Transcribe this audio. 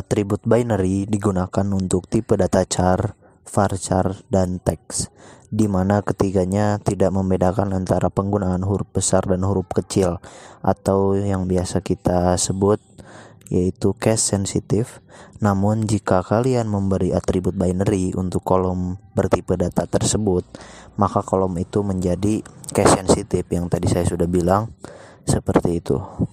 Atribut binary digunakan untuk tipe data char, varchar, dan text, di mana ketiganya tidak membedakan antara penggunaan huruf besar dan huruf kecil, atau yang biasa kita sebut yaitu case sensitif. Namun, jika kalian memberi atribut binary untuk kolom bertipe data tersebut, maka kolom itu menjadi case sensitive yang tadi saya sudah bilang seperti itu.